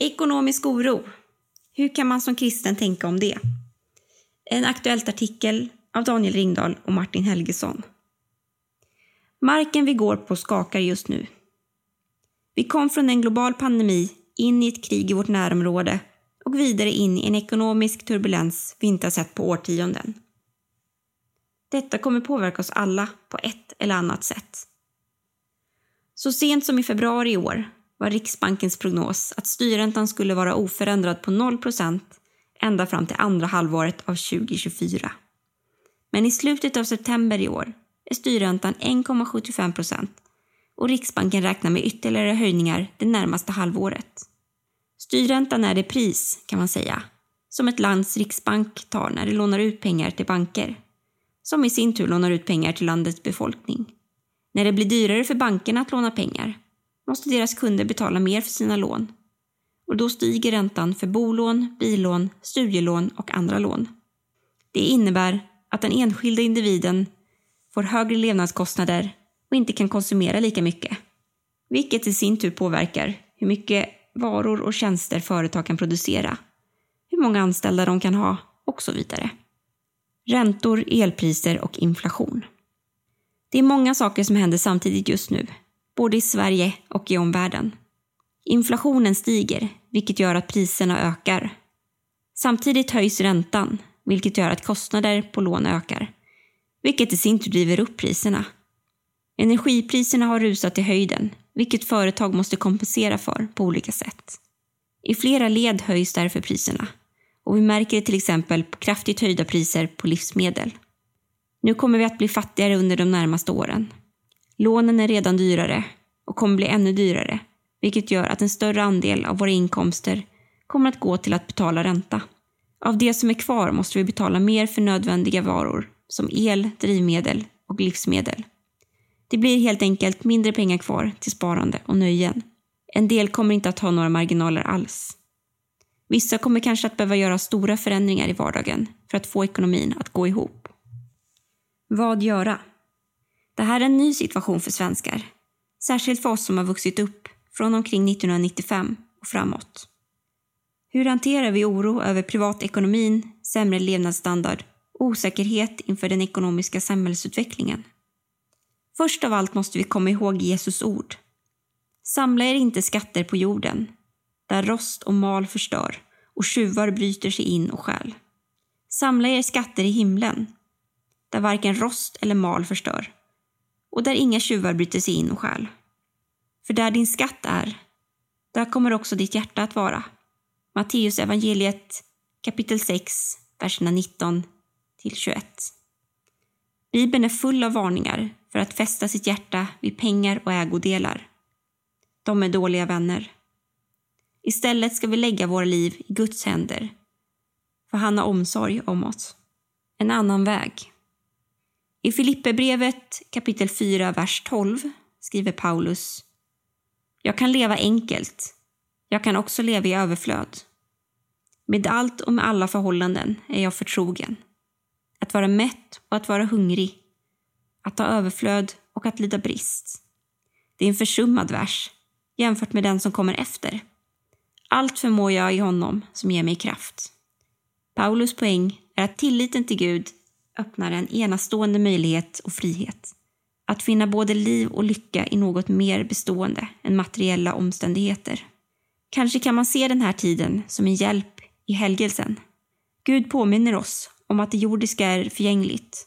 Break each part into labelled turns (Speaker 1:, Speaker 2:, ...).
Speaker 1: Ekonomisk oro. Hur kan man som kristen tänka om det? En Aktuellt artikel av Daniel Ringdahl och Martin Helgesson. Marken vi går på skakar just nu. Vi kom från en global pandemi in i ett krig i vårt närområde och vidare in i en ekonomisk turbulens vi inte har sett på årtionden. Detta kommer påverka oss alla på ett eller annat sätt. Så sent som i februari i år var Riksbankens prognos att styrräntan skulle vara oförändrad på 0% ända fram till andra halvåret av 2024. Men i slutet av september i år är styrräntan 1,75% och Riksbanken räknar med ytterligare höjningar det närmaste halvåret. Styrräntan är det pris, kan man säga, som ett lands riksbank tar när det lånar ut pengar till banker, som i sin tur lånar ut pengar till landets befolkning. När det blir dyrare för bankerna att låna pengar måste deras kunder betala mer för sina lån och då stiger räntan för bolån, billån, studielån och andra lån. Det innebär att den enskilda individen får högre levnadskostnader och inte kan konsumera lika mycket. Vilket i sin tur påverkar hur mycket varor och tjänster företag kan producera, hur många anställda de kan ha och så vidare. Räntor, elpriser och inflation. Det är många saker som händer samtidigt just nu, både i Sverige och i omvärlden. Inflationen stiger, vilket gör att priserna ökar. Samtidigt höjs räntan, vilket gör att kostnader på lån ökar, vilket i sin tur driver upp priserna. Energipriserna har rusat i höjden, vilket företag måste kompensera för på olika sätt. I flera led höjs därför priserna och vi märker det till exempel på kraftigt höjda priser på livsmedel. Nu kommer vi att bli fattigare under de närmaste åren. Lånen är redan dyrare och kommer bli ännu dyrare, vilket gör att en större andel av våra inkomster kommer att gå till att betala ränta. Av det som är kvar måste vi betala mer för nödvändiga varor som el, drivmedel och livsmedel. Det blir helt enkelt mindre pengar kvar till sparande och nöjen. En del kommer inte att ha några marginaler alls. Vissa kommer kanske att behöva göra stora förändringar i vardagen för att få ekonomin att gå ihop. Vad göra? Det här är en ny situation för svenskar. Särskilt för oss som har vuxit upp från omkring 1995 och framåt. Hur hanterar vi oro över privatekonomin, sämre levnadsstandard och osäkerhet inför den ekonomiska samhällsutvecklingen? Först av allt måste vi komma ihåg Jesus ord. Samla er inte skatter på jorden, där rost och mal förstör och tjuvar bryter sig in och stjäl. Samla er skatter i himlen, där varken rost eller mal förstör och där inga tjuvar bryter sig in och stjäl. För där din skatt är, där kommer också ditt hjärta att vara. Matteus evangeliet kapitel 6, verserna 19 till 21. Bibeln är full av varningar för att fästa sitt hjärta vid pengar och ägodelar. De är dåliga vänner. Istället ska vi lägga våra liv i Guds händer, för han har omsorg om oss. En annan väg. I Filipperbrevet kapitel 4, vers 12 skriver Paulus Jag kan leva enkelt. Jag kan också leva i överflöd. Med allt och med alla förhållanden är jag förtrogen. Att vara mätt och att vara hungrig. Att ha överflöd och att lida brist. Det är en försummad vers jämfört med den som kommer efter. Allt förmår jag i honom som ger mig kraft. Paulus poäng är att tilliten till Gud öppnar en enastående möjlighet och frihet. Att finna både liv och lycka i något mer bestående än materiella omständigheter. Kanske kan man se den här tiden som en hjälp i helgelsen. Gud påminner oss om att det jordiska är förgängligt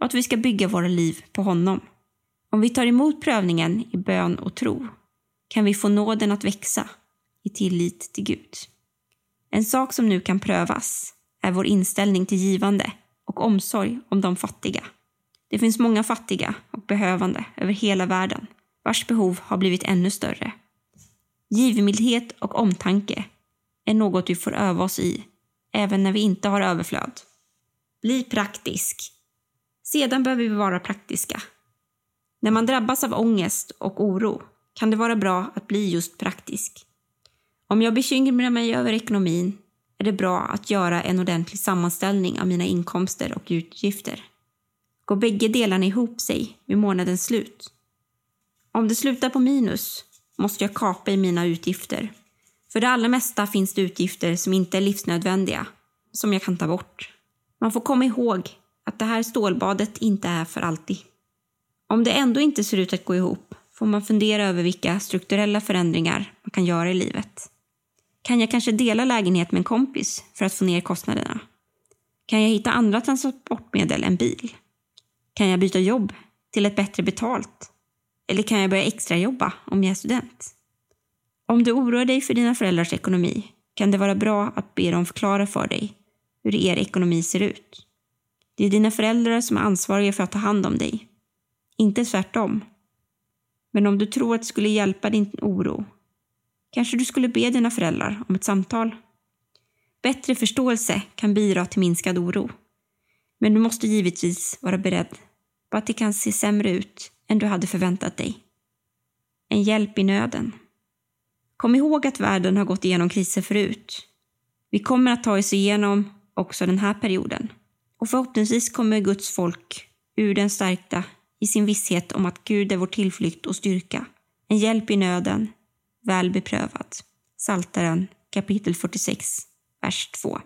Speaker 1: och att vi ska bygga våra liv på honom. Om vi tar emot prövningen i bön och tro kan vi få nåden att växa i tillit till Gud. En sak som nu kan prövas är vår inställning till givande och omsorg om de fattiga. Det finns många fattiga och behövande över hela världen vars behov har blivit ännu större. Givmildhet och omtanke är något vi får öva oss i även när vi inte har överflöd. Bli praktisk. Sedan behöver vi vara praktiska. När man drabbas av ångest och oro kan det vara bra att bli just praktisk. Om jag bekymrar mig över ekonomin är det bra att göra en ordentlig sammanställning av mina inkomster och utgifter. Går bägge delarna ihop sig vid månadens slut? Om det slutar på minus måste jag kapa i mina utgifter. För det allra mesta finns det utgifter som inte är livsnödvändiga, som jag kan ta bort. Man får komma ihåg att det här stålbadet inte är för alltid. Om det ändå inte ser ut att gå ihop får man fundera över vilka strukturella förändringar man kan göra i livet. Kan jag kanske dela lägenhet med en kompis för att få ner kostnaderna? Kan jag hitta andra transportmedel än bil? Kan jag byta jobb till ett bättre betalt? Eller kan jag börja extrajobba om jag är student? Om du oroar dig för dina föräldrars ekonomi kan det vara bra att be dem förklara för dig hur er ekonomi ser ut. Det är dina föräldrar som är ansvariga för att ta hand om dig, inte tvärtom. Men om du tror att det skulle hjälpa din oro kanske du skulle be dina föräldrar om ett samtal. Bättre förståelse kan bidra till minskad oro. Men du måste givetvis vara beredd på att det kan se sämre ut än du hade förväntat dig. En hjälp i nöden. Kom ihåg att världen har gått igenom kriser förut. Vi kommer att ta oss igenom också den här perioden. Och förhoppningsvis kommer Guds folk ur den stärkta i sin visshet om att Gud är vår tillflykt och styrka. En hjälp i nöden, väl beprövad. Saltaren kapitel 46, vers 2.